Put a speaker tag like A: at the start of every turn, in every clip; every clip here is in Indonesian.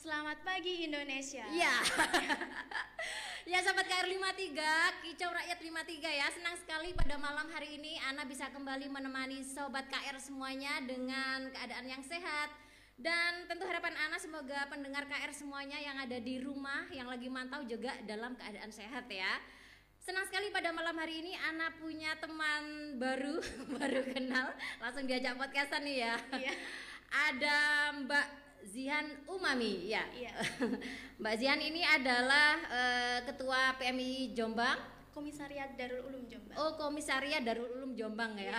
A: Selamat
B: pagi Indonesia.
A: Ya. ya sahabat KR 53, kicau rakyat 53 ya. Senang sekali pada malam hari ini Ana bisa kembali menemani sobat KR semuanya dengan keadaan yang sehat. Dan tentu harapan Ana semoga pendengar KR semuanya yang ada di rumah yang lagi mantau juga dalam keadaan sehat ya. Senang sekali pada malam hari ini Ana punya teman baru, baru kenal, langsung diajak podcastan nih ya.
B: Iya.
A: Ada Mbak Zihan Umami, ya.
B: Iya.
A: Mbak Zihan ini adalah eh, ketua PMI Jombang.
B: Komisariat Darul Ulum Jombang.
A: Oh, komisariat Darul Ulum Jombang ya.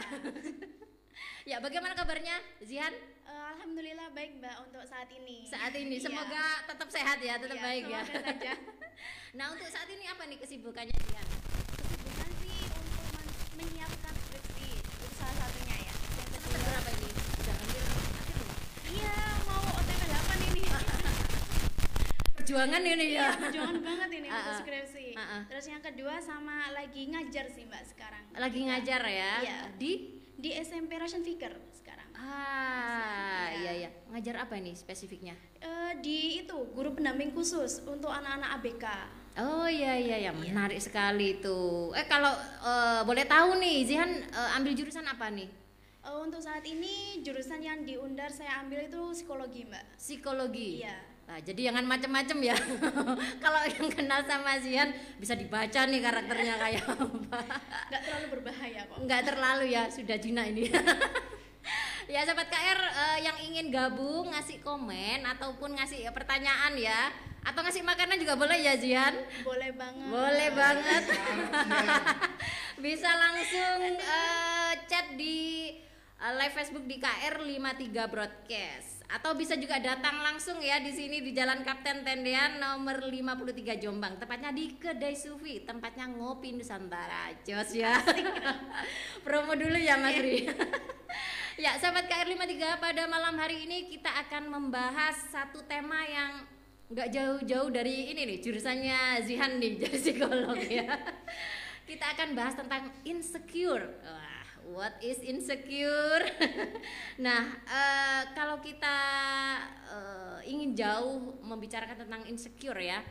A: ya, bagaimana kabarnya Zihan
B: Eh, Alhamdulillah baik Mbak untuk saat ini.
A: saat ini?
B: Iya.
A: Semoga tetap sehat ya, tetap
B: Iya,
A: baik ya.
B: saja.
A: nah, untuk saat ini apa nih kesibukannya Zihan?
B: Kesibukan sih untuk men- menyiapkan skripsi itu salah satunya ya. Yang
A: Semester
B: kedua,
A: berapa ini? Udah hampir akhir belum?
B: iya mau OTP 8 ini.
A: Perjuangan ini ya.
B: Iya, perjuangan banget ini
A: Ah,
B: untuk
A: ah.
B: skripsi.
A: Ah, ah.
B: Terus yang kedua sama lagi ngajar sih Mbak sekarang.
A: Lagi ngajar ya?
B: Iya.
A: Di
B: Di SMP Russian Vicar sekarang.
A: Ah,
B: Iya.
A: iya iya. Ngajar apa ini spesifiknya?
B: Eh, di itu guru pendamping khusus untuk anak-anak ABK.
A: Oh iya iya ya, menarik sekali itu. Eh kalau eh, boleh tahu nih, Zihan eh, ambil jurusan apa nih?
B: Eh, untuk saat ini jurusan yang di Undar saya ambil itu psikologi mbak.
A: Psikologi.
B: Iya.
A: Nah, jadi jangan macem-macem ya. kalau yang kenal sama Zihan bisa dibaca nih karakternya kayak apa.
B: Nggak terlalu berbahaya kok.
A: Enggak terlalu ya, sudah Jina ini. ya sahabat KR eh, yang ingin gabung ngasih komen ataupun ngasih pertanyaan ya atau ngasih makanan juga boleh ya Zihan.
B: Boleh banget.
A: Boleh banget. Bisa langsung eh, chat di eh, live Facebook di KR 53 Broadcast atau bisa juga datang langsung ya di sini di Jalan Kapten Tendean nomor 53 Jombang. Tepatnya di Kedai Sufi, tempatnya ngopi Nusantara. Jos ya. Promo dulu ya Mas Ri. ya, sahabat KR 53 pada malam hari ini kita akan membahas satu tema yang nggak jauh-jauh dari ini nih jurusannya Zihan nih jadi psikolog ya. Kita akan bahas tentang insecure. Wah, what is insecure? nah, eh, kalau kita eh, ingin jauh membicarakan tentang insecure ya,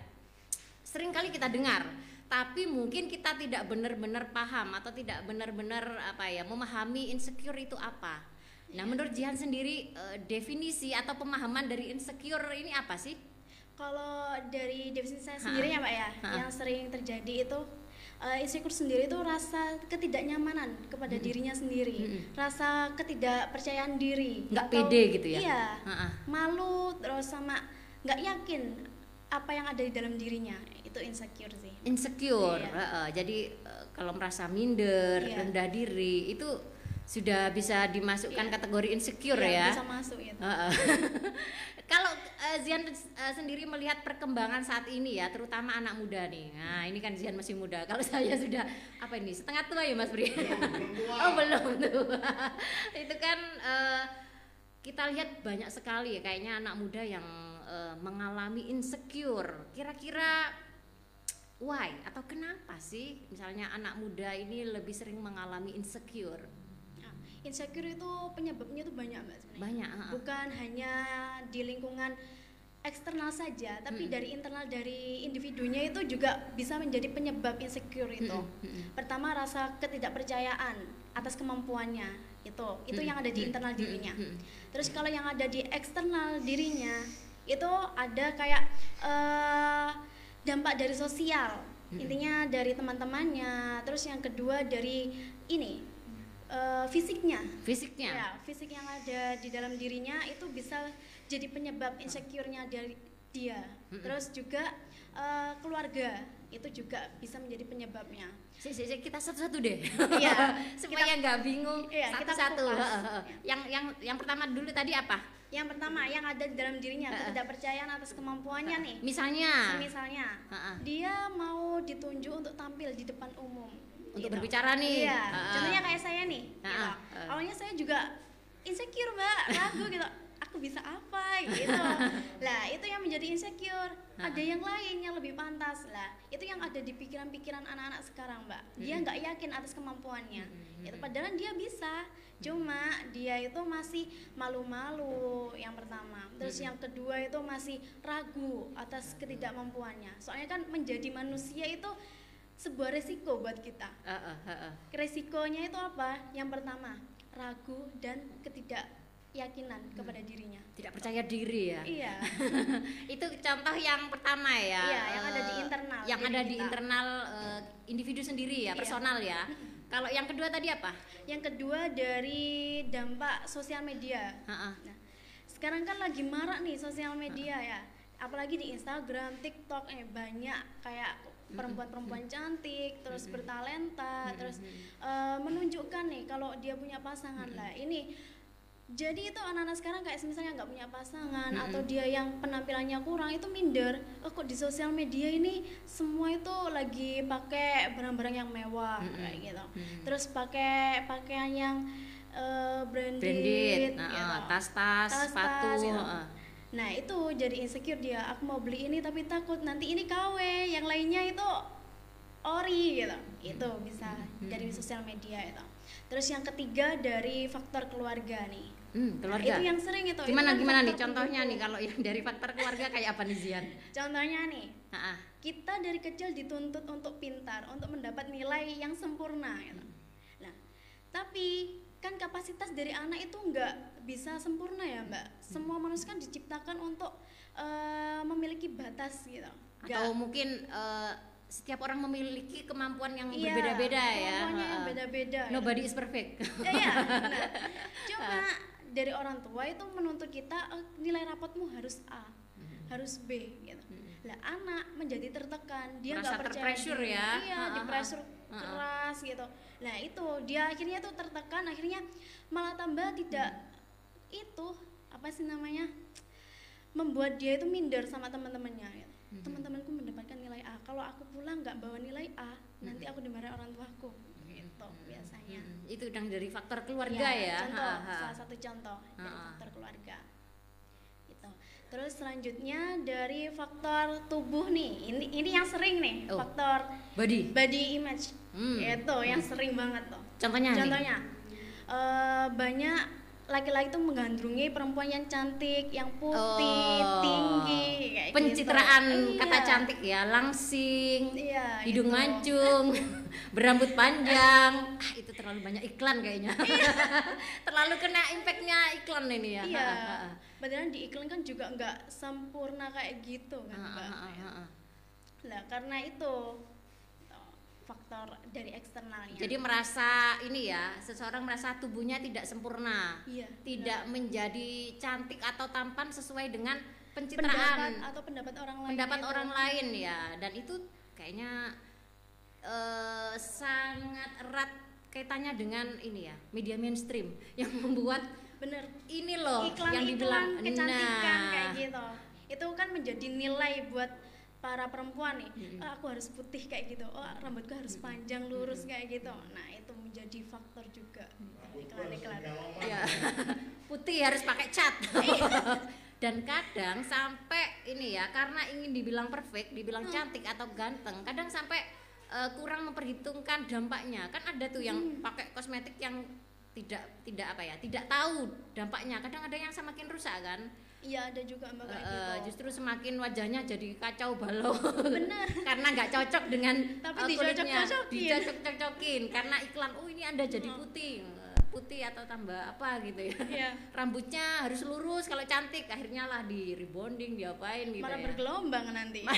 A: sering kali kita dengar, tapi mungkin kita tidak benar-benar paham atau tidak benar-benar apa ya memahami insecure itu apa. Nah, menurut Jihan sendiri eh, definisi atau pemahaman dari insecure ini apa sih?
B: Kalau dari definisi saya
A: Ha.
B: sendiri ya mbak ya,
A: Ha.
B: yang sering terjadi itu eh, insecure sendiri itu rasa ketidaknyamanan kepada dirinya sendiri,
A: Mm-mm.
B: rasa ketidakpercayaan diri,
A: Nggak
B: atau-
A: pede gitu ya?
B: Iya,
A: Ha-ha.
B: malu terus sama nggak yakin apa yang ada di dalam dirinya itu insecure sih.
A: Insecure.
B: Iya.
A: heeh. jadi eh, kalau merasa minder,
B: Iya.
A: rendah diri itu sudah bisa dimasukkan
B: Iya.
A: kategori insecure
B: Iya,
A: ya.
B: Bisa masuk gitu.
A: Heeh. Kalau eh, Zian eh, sendiri melihat perkembangan saat ini ya, terutama anak muda nih. Nah, ini kan Zian masih muda. Kalau saya sudah apa ini setengah tua ya Mas Bri? oh belum tua. Itu kan eh, kita lihat banyak sekali ya kayaknya anak muda yang eh, mengalami insecure. Kira-kira why atau kenapa sih misalnya anak muda ini lebih sering mengalami insecure?
B: Insecure itu penyebabnya itu banyak mbak sebenarnya.
A: Banyak. heeh.
B: Bukan hanya di lingkungan eksternal saja, tapi
A: Mm-mm.
B: dari internal dari individunya itu juga bisa menjadi penyebab insecure itu.
A: Mm-mm, mm-mm.
B: Pertama rasa ketidakpercayaan atas kemampuannya itu, itu yang ada di
A: Mm-mm,
B: internal
A: mm-mm,
B: dirinya.
A: mm-mm.
B: Terus kalau yang ada di eksternal dirinya itu ada kayak eh, dampak dari sosial, intinya dari teman-temannya. Terus yang kedua dari ini eh, fisiknya.
A: Fisiknya.
B: Ya, fisik yang ada di dalam dirinya itu bisa jadi penyebab insecure-nya dari dia.
A: Mm-mm.
B: Terus juga eh, keluarga itu juga bisa menjadi penyebabnya.
A: Si, si, si, kita satu-satu deh.
B: Iya,
A: Supaya nggak bingung
B: Iya,
A: satu-satu. Yang yang yang pertama dulu tadi apa?
B: Yang pertama yang ada di dalam dirinya
A: Heeh.
B: ketidakpercayaan atas kemampuannya nih.
A: Misalnya
B: Misalnya
A: Heeh.
B: dia mau ditunjuk untuk tampil di depan umum.
A: Untuk
B: gitu.
A: berbicara nih.
B: Iya.
A: Heeh.
B: Contohnya kayak saya nih. gitu.
A: Heeh, heeh.
B: Awalnya saya juga insecure mbak, ragu gitu. aku bisa apa gitu lah itu yang menjadi insecure ada yang lain yang lebih pantas lah itu yang ada di pikiran-pikiran anak-anak sekarang mbak dia nggak yakin atas kemampuannya itu padahal dia bisa cuma dia itu masih malu-malu yang pertama terus yang kedua itu masih ragu atas ketidakmampuannya soalnya kan menjadi manusia itu sebuah resiko buat kita
A: Uh, uh, uh, uh.
B: resikonya itu apa yang pertama ragu dan ketidakyakinan kepada dirinya
A: Tidak percaya diri ya.
B: iya
A: itu contoh yang pertama ya.
B: Iya, yang ada di
A: eh,
B: internal
A: Yang ada di
B: kita.
A: internal eh, individu sendiri ya,
B: Iya.
A: personal ya. Kalau yang kedua tadi apa?
B: yang kedua dari dampak sosial media
A: Ha-ha.
B: Nah, sekarang kan lagi marak nih sosial media ya. Apalagi di Instagram, TikTok eh banyak kayak perempuan-perempuan cantik, terus bertalenta, terus eh, menunjukkan nih kalau dia punya pasangan lah. Ini jadi itu anak-anak sekarang kayak misalnya nggak punya pasangan atau dia yang penampilannya kurang itu minder. Oh kok di sosial media ini semua itu lagi pakai barang-barang yang mewah kayak gitu. Terus pakai pakaian yang eh, branded,
A: Branded, nah,
B: gitu.
A: tas-tas, sepatu.
B: gitu.
A: ah.
B: Nah itu jadi insecure dia. Aku mau beli ini tapi takut nanti ini KW, yang lainnya itu ori gitu. Itu bisa dari sosial media itu. Terus yang ketiga dari faktor keluarga nih.
A: Hmm,
B: Nah,
A: keluarga.
B: itu yang sering itu. itu
A: gimana
B: kan
A: gimana nih contohnya nih kalau yang dari faktor keluarga kayak apa nih Zian?
B: Contohnya nih,
A: Ha-ha.
B: kita dari kecil dituntut untuk pintar, untuk mendapat nilai yang sempurna gitu. Nah, tapi kan kapasitas dari anak itu nggak bisa sempurna ya mbak. Semua manusia kan diciptakan untuk eh, memiliki batas gitu. Nggak-
A: Atau mungkin eh, setiap orang memiliki kemampuan yang
B: Iya,
A: berbeda-beda ya.
B: kemampuannya yang beda-beda. gitu.
A: Nobody is perfect.
B: Ya, ya, nah, cuma dari orang tua itu menuntut kita eh, nilai rapotmu harus A,
A: Hmm.
B: harus B gitu. Lah anak menjadi tertekan, dia nggak percaya
A: terpressure ya.
B: Iya, di pressure
A: Ha, ha.
B: keras gitu. Nah, itu dia akhirnya tuh tertekan, akhirnya malah tambah tidak
A: Hmm.
B: itu apa sih namanya? membuat dia itu minder sama teman-temannya gitu.
A: Hmm.
B: Teman-temanku mendapatkan nilai A. Kalau aku pulang nggak bawa nilai A, nanti aku dimarahin orang tuaku. Gitu biasanya.
A: Hmm, itu udah dari faktor keluarga ya.
B: Contoh,
A: Ha-ha.
B: salah satu contoh dari
A: Ha-ha.
B: faktor keluarga. Terus selanjutnya dari faktor tubuh nih. Ini ini yang sering nih,
A: Oh.
B: faktor
A: Body.
B: body image.
A: Hmm.
B: Itu yang sering banget tuh.
A: Contohnya nih.
B: Contohnya eh, banyak laki-laki tuh menggandrungi perempuan yang cantik, yang putih,
A: Oh.
B: tinggi kayak
A: Pencitraan
B: gitu.
A: kata
B: Iya.
A: cantik ya, langsing,
B: Iya,
A: hidung
B: itu.
A: mancung, berambut panjang. Ah, itu terlalu banyak iklan kayaknya. terlalu kena impactnya iklan ini ya.
B: Iya.
A: Ha, ha, ha.
B: Padahal di iklan kan juga nggak sempurna kayak gitu kan,
A: ha,
B: Mbak.
A: ha, ha, ha.
B: Lah karena itu faktor dari eksternalnya.
A: Jadi merasa ini ya, seseorang merasa tubuhnya tidak sempurna,
B: iya,
A: tidak menjadi cantik atau tampan sesuai dengan
B: pendapat
A: pencitraan
B: atau pendapat orang lain.
A: pendapat
B: itu.
A: orang lain ya, dan itu kayaknya eh, sangat erat kaitannya dengan ini ya, media mainstream yang membuat
B: bener
A: ini loh
B: iklan
A: yang dibilang
B: iklan kecantikan
A: nah,
B: kayak gitu. Itu kan menjadi nilai buat para perempuan nih. "Ah, aku harus putih kayak gitu. Oh, rambutku harus panjang lurus kayak gitu. Nah, itu menjadi faktor juga. Iklan-iklan.
A: ya putih harus pakai cat. Dan kadang sampai ini ya karena ingin dibilang perfect dibilang cantik atau ganteng kadang sampai eh, kurang memperhitungkan dampaknya. Kan ada tuh yang pakai kosmetik yang tidak tidak apa ya tidak tahu dampaknya. Kadang ada yang semakin rusak kan
B: Iya, ada juga Mbak kayak gitu.
A: justru semakin wajahnya jadi kacau balau
B: Bener.
A: karena nggak cocok dengan
B: Tapi
A: eh, kulitnya.
B: dicocok-cocokin.
A: dicocok-cocokin karena iklan oh ini anda jadi putih Eh, putih atau tambah apa gitu ya
B: Iya.
A: rambutnya harus lurus kalau cantik akhirnya lah di rebonding diapain gitu
B: Malah
A: ya
B: bergelombang nanti.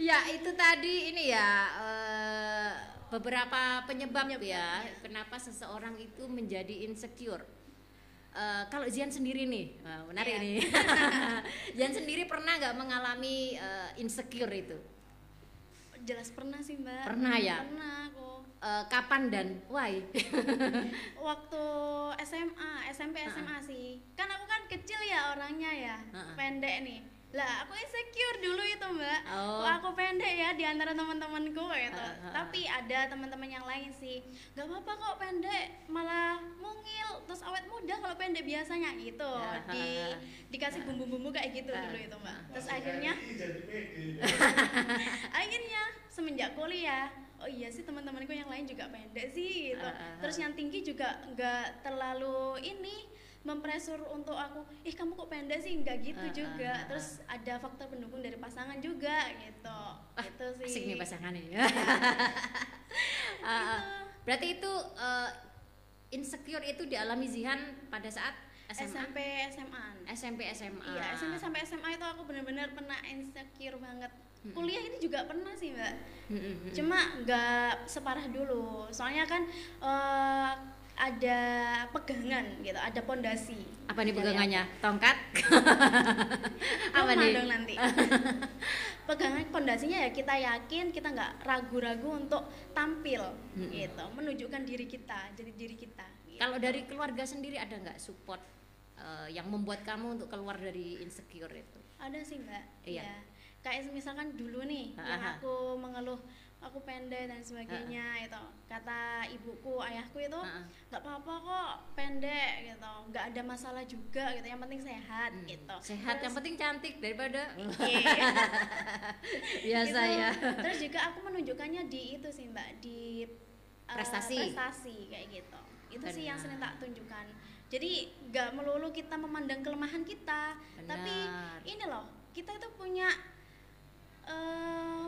A: ya itu tadi ini ya eh, beberapa penyebab,
B: Penyebab,
A: ya
B: ya.
A: kenapa seseorang itu menjadi insecure Eh, kalau Zian sendiri nih wah, menarik
B: Iya.
A: nih Zian sendiri pernah nggak mengalami eh, insecure itu
B: Jelas pernah sih Mbak.
A: Pernah ya?
B: Pernah aku.
A: Eh, kapan dan why
B: Waktu SMA, SMP SMA sih. Kan aku kan kecil ya orangnya ya.
A: Ha-ha.
B: Pendek nih. Lah aku insecure dulu itu mbak.
A: Oh.
B: Aku pendek ya di antara teman-temanku gitu.
A: Ah, ah.
B: tapi ada teman-teman yang lain sih. Nggak apa-apa kok pendek malah mungil. Terus awet muda kalau pendek biasanya gitu.
A: Ah,
B: di dikasih bumbu-bumbu kayak gitu dulu itu mbak. Terus akhirnya akhirnya semenjak kuliah oh iya sih teman-temanku yang lain juga pendek sih gitu. Terus yang tinggi juga nggak terlalu ini mempresur untuk aku ih kamu kok pendek sih? Nggak gitu
A: ah,
B: juga.
A: ah, ah.
B: terus ada faktor pendukung dari pasangan juga gitu.
A: Ah,
B: itu sih.
A: Asik nih pasangan ini. Ah. berarti itu eh, insecure itu dialami Zihan pada saat SMA,
B: SMP SMA
A: SMP SMA.
B: iya SMP sampai SMA itu aku benar-benar pernah insecure banget. Kuliah ini juga pernah sih mbak. Cuma nggak separah dulu. Soalnya kan eh, ada pegangan gitu ada pondasi
A: apa nih pegangannya? Tongkat?
B: aku.
A: apa nih?
B: dong nanti pegangan pondasinya ya kita yakin kita nggak ragu-ragu untuk tampil
A: Mm-mm.
B: gitu menunjukkan diri kita jadi diri kita gitu.
A: Kalau dari keluarga sendiri ada nggak support eh, yang membuat kamu untuk keluar dari insecure itu?
B: ada sih mbak
A: Iya.
B: Ya. kayak misalkan dulu nih yang aku mengeluh aku pendek dan sebagainya itu kata ibuku ayahku itu
A: Ha, ha.
B: nggak apa-apa kok pendek gitu nggak ada masalah juga gitu yang penting sehat
A: Hmm.
B: gitu
A: Sehat yang
B: Terus-
A: penting cantik daripada
B: Iya.
A: biasa
B: Gitu.
A: ya.
B: terus juga aku menunjukkannya di itu sih mbak di uh,
A: Prestasi.
B: prestasi kayak gitu itu sih yang
A: Benar.
B: sering tak tunjukkan jadi nggak melulu kita memandang kelemahan kita tapi
A: Benar.
B: ini loh kita itu punya eh,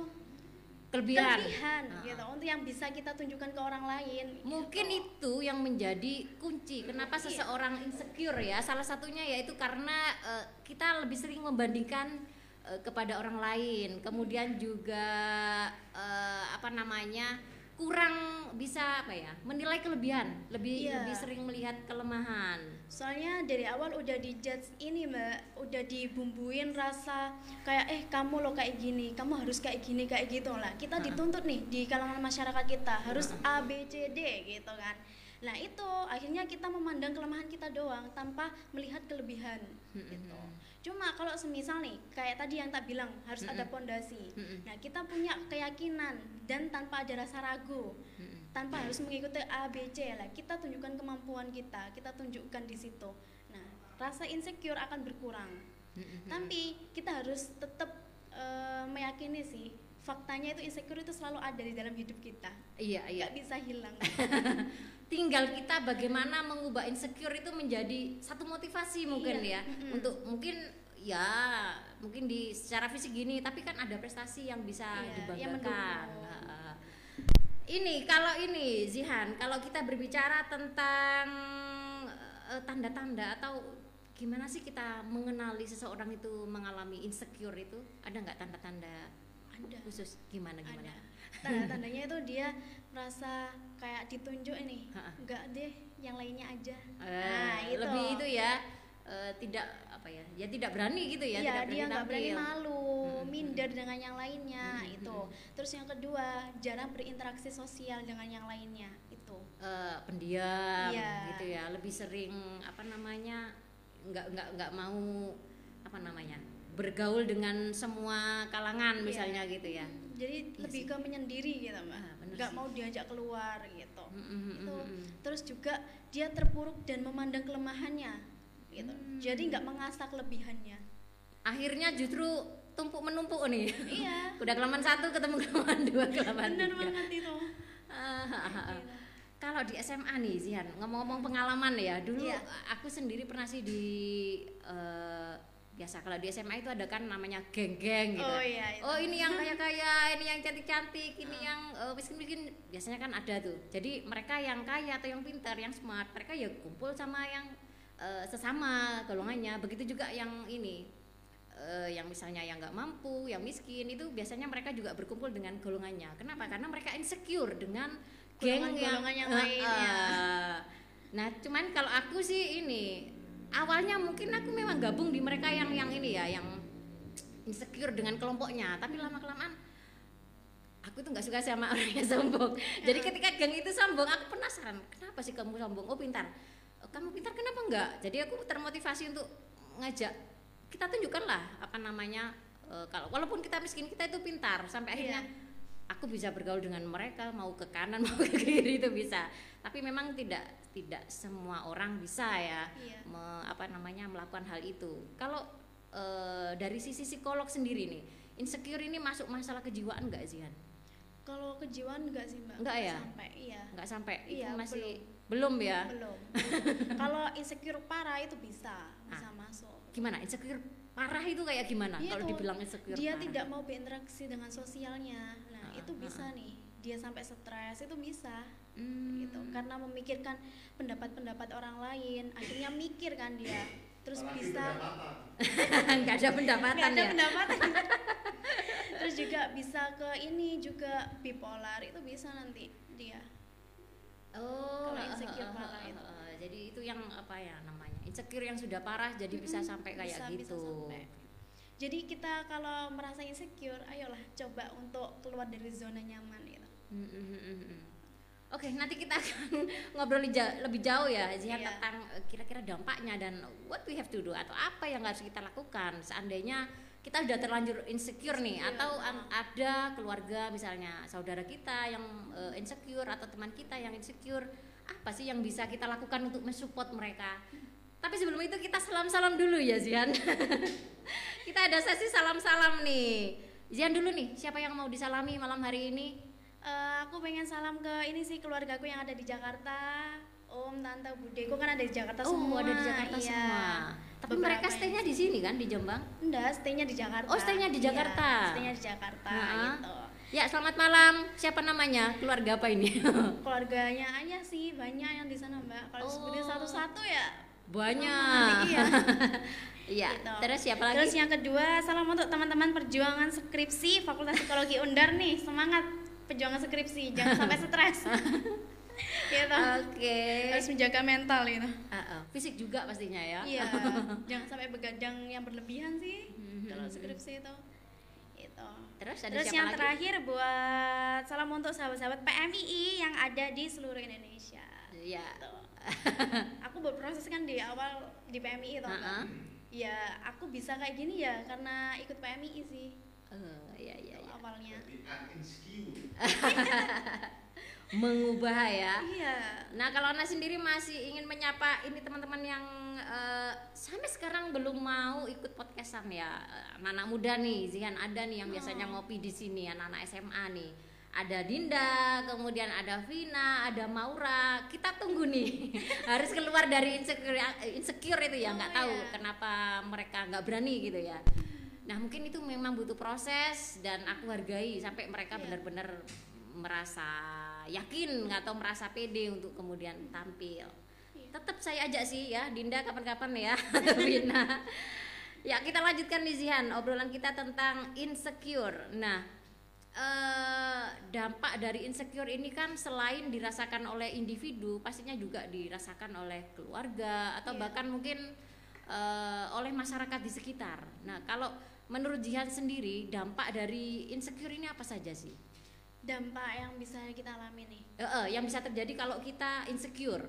A: Kelebihan.
B: kelebihan
A: Ha, ha.
B: gitu untuk yang bisa kita tunjukkan ke orang lain
A: Mungkin
B: gitu.
A: itu yang menjadi kunci kenapa
B: Iya.
A: seseorang insecure ya. Salah satunya yaitu karena eh, kita lebih sering membandingkan eh, kepada orang lain. Kemudian juga eh, apa namanya? Kurang bisa apa ya? menilai kelebihan, lebih
B: Iya.
A: lebih sering melihat kelemahan.
B: soalnya dari awal udah dijudge ini mbak udah dibumbuin rasa kayak eh kamu lo kayak gini kamu harus kayak gini kayak gitu lah kita dituntut nih di kalangan masyarakat kita harus A B C D gitu kan nah itu akhirnya kita memandang kelemahan kita doang tanpa melihat kelebihan gitu cuma kalau semisal nih kayak tadi yang tak bilang harus ada pondasi
A: Mm-mm.
B: nah kita punya keyakinan dan tanpa ada rasa ragu
A: Mm-mm.
B: tanpa harus mengikuti A B C lah kita tunjukkan kemampuan kita kita tunjukkan di situ nah rasa insecure akan berkurang
A: Mm-mm.
B: tapi kita harus tetap eh, meyakini sih faktanya itu insecure itu selalu ada di dalam hidup kita
A: Iya, iya.
B: nggak bisa hilang
A: tinggal kita bagaimana mengubah insecure itu menjadi satu motivasi mungkin
B: Iya,
A: ya
B: mm-mm.
A: untuk mungkin ya mungkin di secara fisik gini tapi kan ada prestasi yang bisa
B: Iya,
A: dibanggakan. Heeh. ini kalau ini Zihan kalau kita berbicara tentang eh, tanda-tanda atau gimana sih kita mengenali seseorang itu mengalami insecure itu ada nggak tanda-tanda
B: ada
A: khusus gimana gimana
B: ada tanda-tandanya itu dia merasa kayak ditunjuk ini enggak deh yang lainnya aja
A: Eh,
B: nah itu
A: lebih itu ya eh, tidak apa ya ya tidak berani gitu ya
B: Iya,
A: tidak
B: dia nggak berani malu,
A: Mm-mm.
B: minder dengan yang lainnya
A: Mm-mm.
B: itu. Terus yang kedua, jarang berinteraksi sosial dengan yang lainnya itu.
A: Eh, pendiam
B: Iya.
A: gitu ya lebih sering apa namanya nggak nggak nggak mau apa namanya bergaul dengan semua kalangan
B: Iya.
A: misalnya gitu ya
B: Jadi
A: Iya
B: lebih
A: sih.
B: ke menyendiri gitu, Mbak.
A: Ah,
B: nggak
A: sih.
B: mau diajak keluar gitu.
A: Mm, mm, mm,
B: Itu.
A: mm, mm.
B: Terus juga dia terpuruk dan memandang kelemahannya gitu.
A: Hmm.
B: Jadi nggak mengasah kelebihannya.
A: akhirnya justru tumpuk menumpuk nih
B: iya.
A: udah kelamaan satu ketemu kelamaan dua kelamaan
B: Bener
A: tiga.
B: banget itu.
A: Ah.
B: Gitu.
A: Kalau di SMA nih Zian, ngomong-ngomong pengalaman ya, dulu
B: Iya.
A: aku sendiri pernah sih di eh, biasa kalau di SMA itu ada kan namanya geng-geng gitu.
B: Oh iya. itu.
A: Oh ini yang kaya-kaya, ini yang cantik-cantik, ini
B: Ah.
A: yang eh, miskin-miskin biasanya kan ada tuh. Jadi mereka yang kaya atau yang pintar, yang smart, mereka ya kumpul sama yang eh, sesama golongannya. Begitu juga yang ini eh, yang misalnya yang nggak mampu, yang miskin itu biasanya mereka juga berkumpul dengan golongannya. Kenapa? Karena mereka insecure dengan geng yang
B: yang lainnya.
A: eh. Nah, cuman kalau aku sih ini awalnya mungkin aku memang gabung di mereka yang yang ini ya, yang insecure dengan kelompoknya. Tapi lama kelamaan aku tuh nggak suka sama orang yang sombong. Jadi ketika geng itu sombong, aku penasaran, kenapa sih kamu sombong? Oh pintar. "Oh, Kamu pintar kenapa enggak? Jadi aku termotivasi untuk ngajak kita tunjukkanlah apa namanya uh, kalau walaupun kita miskin kita itu pintar sampai akhirnya
B: Iya.
A: Aku bisa bergaul dengan mereka mau ke kanan mau ke kiri itu bisa tapi memang tidak tidak semua orang bisa ya
B: Iya.
A: me- apa namanya melakukan hal itu kalau uh, dari sisi psikolog sendiri nih insecure ini masuk masalah kejiwaan nggak sih Han?
B: Kalau kejiwaan enggak sih mbak?
A: Enggak ya?
B: Sampai iya.
A: nggak sampai itu
B: Iya,
A: masih belum, ya
B: Belum. Kalau insecure parah itu bisa, bisa masuk.
A: gimana insecure parah itu kayak gimana
B: Iya
A: kalau dibilang insecure
B: Dia
A: parah?
B: tidak mau berinteraksi dengan sosialnya. Itu bisa nih. Dia sampai stres itu bisa.
A: Hmm.
B: gitu karena memikirkan pendapat-pendapat orang lain akhirnya mikir kan dia terus
C: Apalagi
B: bisa
C: pendapatan.
A: nggak ada pendapatan
B: nggak ada
A: ya
B: pendapatan terus juga bisa ke ini juga bipolar itu bisa nanti dia
A: oh
B: Kalau insecure parah
A: eh,
B: itu.
A: eh, jadi itu yang apa ya namanya insecure yang sudah parah jadi bisa
B: Mm-mm,
A: sampai kayak
B: bisa- bisa
A: gitu
B: sampai. Jadi kita kalau merasa insecure ayolah coba untuk keluar dari zona nyaman gitu
A: Mm, mm, mm, mm, mm. Oke, nanti kita akan ngobrol lebih jauh ya, Zihan,
B: Iya.
A: tentang eh, kira-kira dampaknya dan what we have to do atau apa yang harus kita lakukan seandainya kita sudah terlanjur insecure nih
B: Insecure,
A: atau an- ada keluarga misalnya saudara kita yang eh, insecure atau teman kita yang insecure, apa sih yang bisa kita lakukan untuk mensupport mereka? Tapi sebelum itu kita salam-salam dulu ya Zian. kita ada sesi salam-salam nih. Zian dulu nih, siapa yang mau disalami malam hari ini?
B: Eh, aku pengen salam ke ini sih keluargaku yang ada di Jakarta om tante budeku kan ada di Jakarta
A: oh,
B: semua
A: ada di Jakarta
B: iya.
A: semua. Tapi
B: Beberapa
A: mereka stay-nya di sini kan di Jombang?
B: Enggak, stay-nya di Jakarta.
A: Oh, stay-nya di
B: Iya,
A: Jakarta.
B: stay-nya di Jakarta
A: Ha-ha.
B: gitu.
A: Ya, selamat malam. Siapa namanya? Keluarga apa ini?
B: Keluarganya aja sih banyak yang di sana, Mbak. Kalau
A: Oh.
B: sebutin satu-satu ya
A: Banyak.
B: iya.
A: Iya.
B: Gitu.
A: Terus siapa lagi?
B: Terus yang kedua, salam untuk teman-teman perjuangan skripsi Fakultas Psikologi Undar nih. Semangat perjuangan skripsi, jangan sampai stres. gitu.
A: Oke.
B: Harus menjaga mental gitu.
A: Ah, ah. Fisik juga pastinya ya.
B: Iya, jangan sampai begadang yang berlebihan sih
A: Mhm.
B: kalau skripsi itu. Itu.
A: Terus ada
B: Terus
A: siapa
B: yang
A: lagi?
B: terakhir buat salam untuk sahabat-sahabat PMII yang ada di seluruh Indonesia.
A: Iya.
B: Gitu. aku berproses kan di awal di PMII toh.
A: Ah,
B: Mbak.
A: ah.
B: Ya, aku bisa kayak gini ya karena ikut PMII sih
A: Eh, iya iya iya.
B: awalnya.
C: Uninsecure.
A: Mengubah ya.
B: Iya.
A: Nah, kalau Ana sendiri masih ingin menyapa ini teman-teman yang eh, sampai sekarang belum mau ikut podcastan ya. Anak-anak muda nih, Zihan ada nih yang biasanya
B: Oh.
A: ngopi di sini, anak-anak SMA nih. Ada Dinda, kemudian ada Vina, ada Maura. Kita tunggu nih. Harus keluar dari insecure, insecure itu ya, nggak
B: Oh,
A: tahu
B: iya.
A: kenapa mereka nggak berani gitu ya. Nah, mungkin itu memang butuh proses dan aku hargai sampai mereka
B: Iya.
A: benar-benar merasa yakin atau merasa pede untuk kemudian tampil.
B: Iya.
A: Tetap saya ajak sih ya, Dinda kapan-kapan ya, atau Vina. ya kita lanjutkan nih Zihan, obrolan kita tentang insecure. Nah, eh, dampak dari insecure ini kan selain dirasakan oleh individu, pastinya juga dirasakan oleh keluarga atau
B: Iya.
A: bahkan mungkin eh, oleh masyarakat di sekitar. Nah, kalau menurut Jihan sendiri dampak dari insecure ini apa saja sih?
B: Dampak yang bisa kita alami nih.
A: Eh, eh, yang bisa terjadi kalau kita insecure.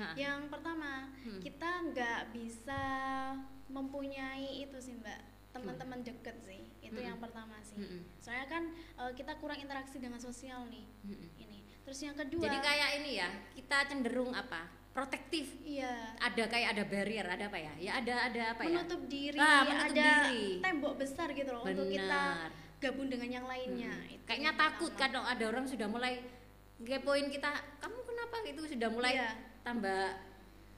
A: Hah.
B: Yang pertama,
A: Hmm.
B: kita nggak bisa mempunyai itu sih mbak teman-teman deket sih. Itu
A: Hmm.
B: yang pertama sih.
A: Mm-mm.
B: Soalnya kan eh, kita kurang interaksi dengan sosial nih.
A: Mm-mm.
B: Ini. Terus yang kedua,
A: Jadi kayak ini ya, kita cenderung apa? Protektif.
B: iya
A: Ada kayak ada barrier, ada apa ya? Ya ada ada apa ya?
B: menutup diri,
A: Ah, menutup
B: ada
A: diri.
B: tembok besar gitu loh untuk kita
A: Benar.
B: gabung dengan yang lainnya.
A: Hmm.
B: Itu
A: Kayaknya
B: yang
A: takut kan kalau ada orang sudah mulai ngepoin kita, kamu kenapa gitu sudah mulai
B: Iya.
A: tambah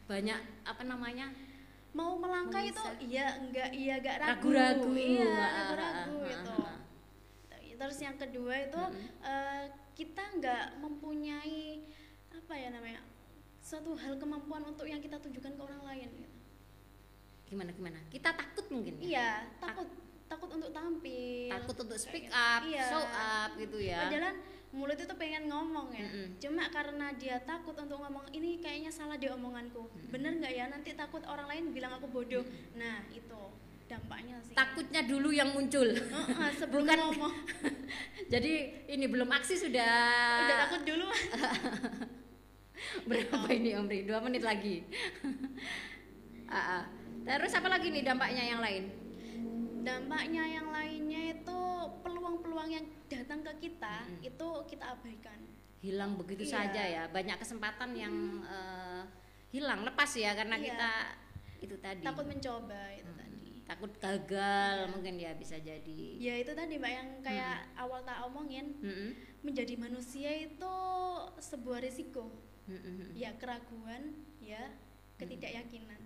A: banyak apa namanya?
B: Mau melangkah itu iya enggak iya enggak ragu.
A: Ragu-ragu.
B: Iya,
A: Ah,
B: ragu-ragu
A: ah,
B: gitu.
A: ah, ah.
B: Terus yang kedua itu
A: Mm-mm.
B: eh, kita nggak mempunyai apa ya namanya suatu hal kemampuan untuk yang kita tunjukkan ke orang lain. Gitu.
A: Gimana gimana? Kita takut mungkin ya?
B: Iya takut takut untuk tampil.
A: Takut untuk speak
B: Kayak
A: up,
B: gitu. Iya.
A: show up gitu ya.
B: Padahal mulut itu pengen ngomong ya.
A: Mm-mm.
B: Cuma karena dia takut untuk ngomong ini kayaknya salah di omonganku. Bener nggak ya nanti takut orang lain bilang aku bodoh. Nah itu dampaknya sih.
A: Takutnya dulu yang muncul.
B: Sebelum
A: Bukan-
B: ngomong
A: Jadi ini belum aksi sudah
B: udah takut dulu.
A: berapa ini Omri? Dua menit lagi. Ah. Terus apa lagi nih dampaknya yang lain?
B: Dampaknya yang lainnya itu peluang-peluang yang datang ke kita
A: Mm-mm.
B: itu kita abaikan
A: Hilang begitu
B: Iya.
A: saja ya. Banyak kesempatan yang eh, hilang, lepas ya karena
B: Iya.
A: kita itu tadi.
B: takut mencoba itu
A: Mm-mm.
B: tadi
A: Takut gagal
B: Iya.
A: mungkin ya bisa jadi.
B: ya itu tadi mbak yang kayak awal tak omongin
A: Mm-mm.
B: menjadi manusia itu sebuah risiko
A: Mm-mm.
B: ya keraguan ya ketidakyakinan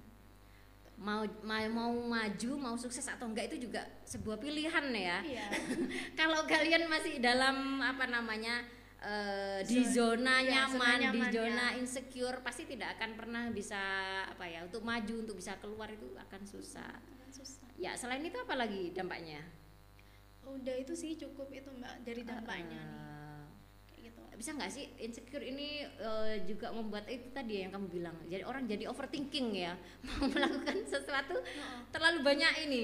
A: Mau, mau mau maju, mau sukses atau enggak itu juga sebuah pilihan ya.
B: iya
A: Kalau kalian masih dalam apa namanya eh, di zona
B: Iya, zona
A: nyaman, di
B: nyaman,
A: zona
B: ya.
A: insecure pasti tidak akan pernah bisa apa ya untuk maju untuk bisa keluar itu akan susah.
B: susah
A: Ya selain itu apa lagi dampaknya?
B: udah itu sih cukup itu mbak dari dampaknya nih kayak gitu
A: bisa nggak sih insecure ini eh, juga membuat itu tadi yang kamu bilang jadi orang jadi overthinking ya? Mau melakukan sesuatu terlalu banyak ini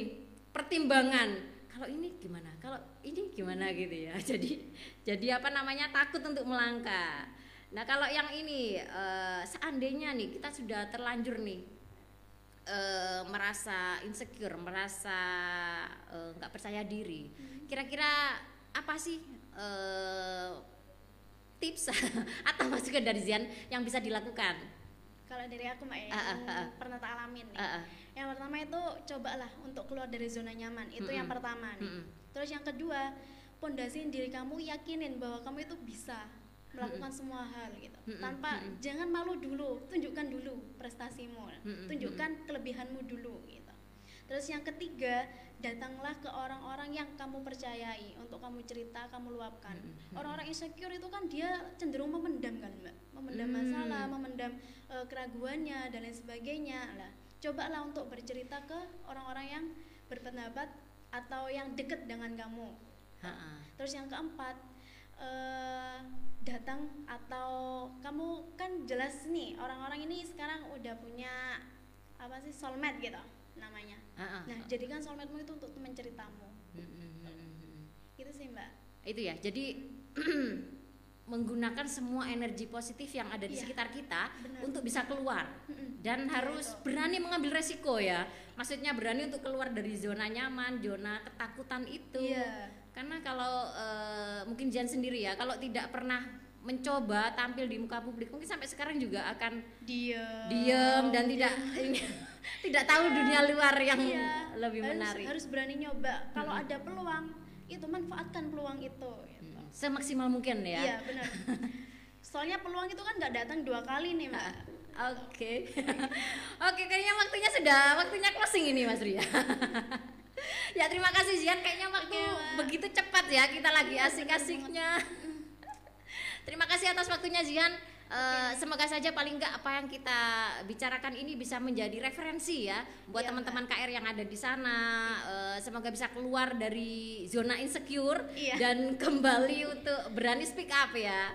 A: pertimbangan. Kalau ini gimana? Kalau ini gimana gitu ya? Jadi jadi apa namanya? Takut untuk melangkah. Nah kalau yang ini eh, seandainya nih kita sudah terlanjur nih eh, merasa insecure merasa nggak percaya diri kira-kira apa sih eh, tips atau masukan dari Zian yang bisa dilakukan
B: kalau dari aku mbak ya yang
A: ah, ah.
B: pernah tak alamin nih
A: Ah, ah.
B: yang pertama itu cobalah untuk keluar dari zona nyaman itu yang
A: Mm-mm.
B: pertama nih
A: Mm-mm.
B: terus yang kedua pondasiin diri kamu yakinin bahwa kamu itu bisa melakukan semua hal gitu
A: Mm-mm,
B: tanpa
A: mm-mm.
B: jangan malu dulu tunjukkan dulu prestasimu
A: Mm-mm,
B: tunjukkan kelebihanmu dulu gitu terus yang ketiga datanglah ke orang-orang yang kamu percayai. Untuk kamu cerita kamu luapkan. Orang-orang insecure itu kan dia cenderung memendam kan mbak? Memendam
A: Hmm.
B: masalah memendam eh, keraguannya dan lain sebagainya. Lah cobalah untuk bercerita ke orang-orang yang berpendapat atau yang dekat dengan kamu.
A: Ha-ha.
B: terus yang keempat eh, datang atau kamu kan jelas nih orang-orang ini sekarang udah punya apa sih soulmate gitu namanya
A: Ha-ha.
B: nah jadikan soulmatemu itu untuk teman ceritamu
A: Mm-mm.
B: itu sih mbak
A: itu ya jadi menggunakan semua energi positif yang ada di
B: Iya.
A: sekitar kita
B: Benar.
A: untuk bisa keluar dan
B: Iya,
A: harus
B: itu.
A: berani mengambil resiko ya maksudnya berani untuk keluar dari zona nyaman zona ketakutan itu
B: iya
A: karena kalau eh, mungkin Jan sendiri ya kalau tidak pernah mencoba tampil di muka publik. Mungkin sampai sekarang juga akan
B: diam
A: diem dan tidak tidak tahu dunia luar yang
B: Iya,
A: lebih
B: harus,
A: menarik.
B: harus berani nyoba. Kalau
A: Mm-mm.
B: ada peluang itu manfaatkan peluang itu gitu.
A: Semaksimal mungkin ya.
B: Iya benar. Soalnya peluang itu kan nggak datang dua kali nih mbak.
A: Oke, oke kayaknya waktunya sudah waktunya closing ini Mas Ria. ya terima kasih Zian, kayaknya waktu
B: Oke, Mbak.
A: begitu cepat ya kita lagi
B: Iya,
A: asik-asiknya. Terima kasih atas waktunya Zian. Eh, semoga saja paling nggak apa yang kita bicarakan ini bisa menjadi referensi ya buat
B: Iya,
A: teman-teman KR yang ada di sana. Eh, semoga bisa keluar dari zona insecure
B: Iya.
A: dan kembali untuk berani speak up ya.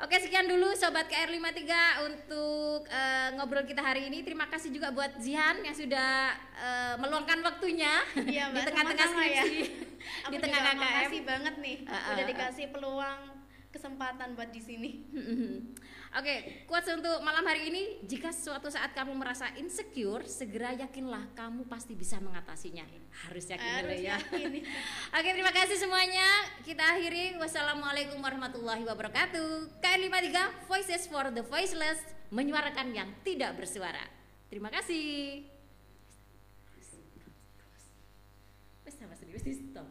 A: Oke sekian dulu Sobat KR53 untuk eh, ngobrol kita hari ini Terima kasih juga buat Zihan yang sudah eh, meluangkan waktunya
B: Iya,
A: Di
B: Mbak,
A: tengah-tengah
B: sama-sama ya.
A: skripsi
B: aku
A: Di tengah KKM
B: makasih banget nih
A: Ah, ah,
B: udah
A: ah.
B: dikasih peluang kesempatan buat di sini
A: Oke, quotes untuk malam hari ini Jika suatu saat kamu merasa insecure Segera yakinlah kamu pasti bisa mengatasinya Harus yakin dulu
B: harus
A: ya
B: yakin
A: Oke terima kasih semuanya Kita akhiri Wassalamualaikum warahmatullahi wabarakatuh KN53 Voices for the Voiceless Menyuarakan yang tidak bersuara Terima kasih Wes sama serius di stop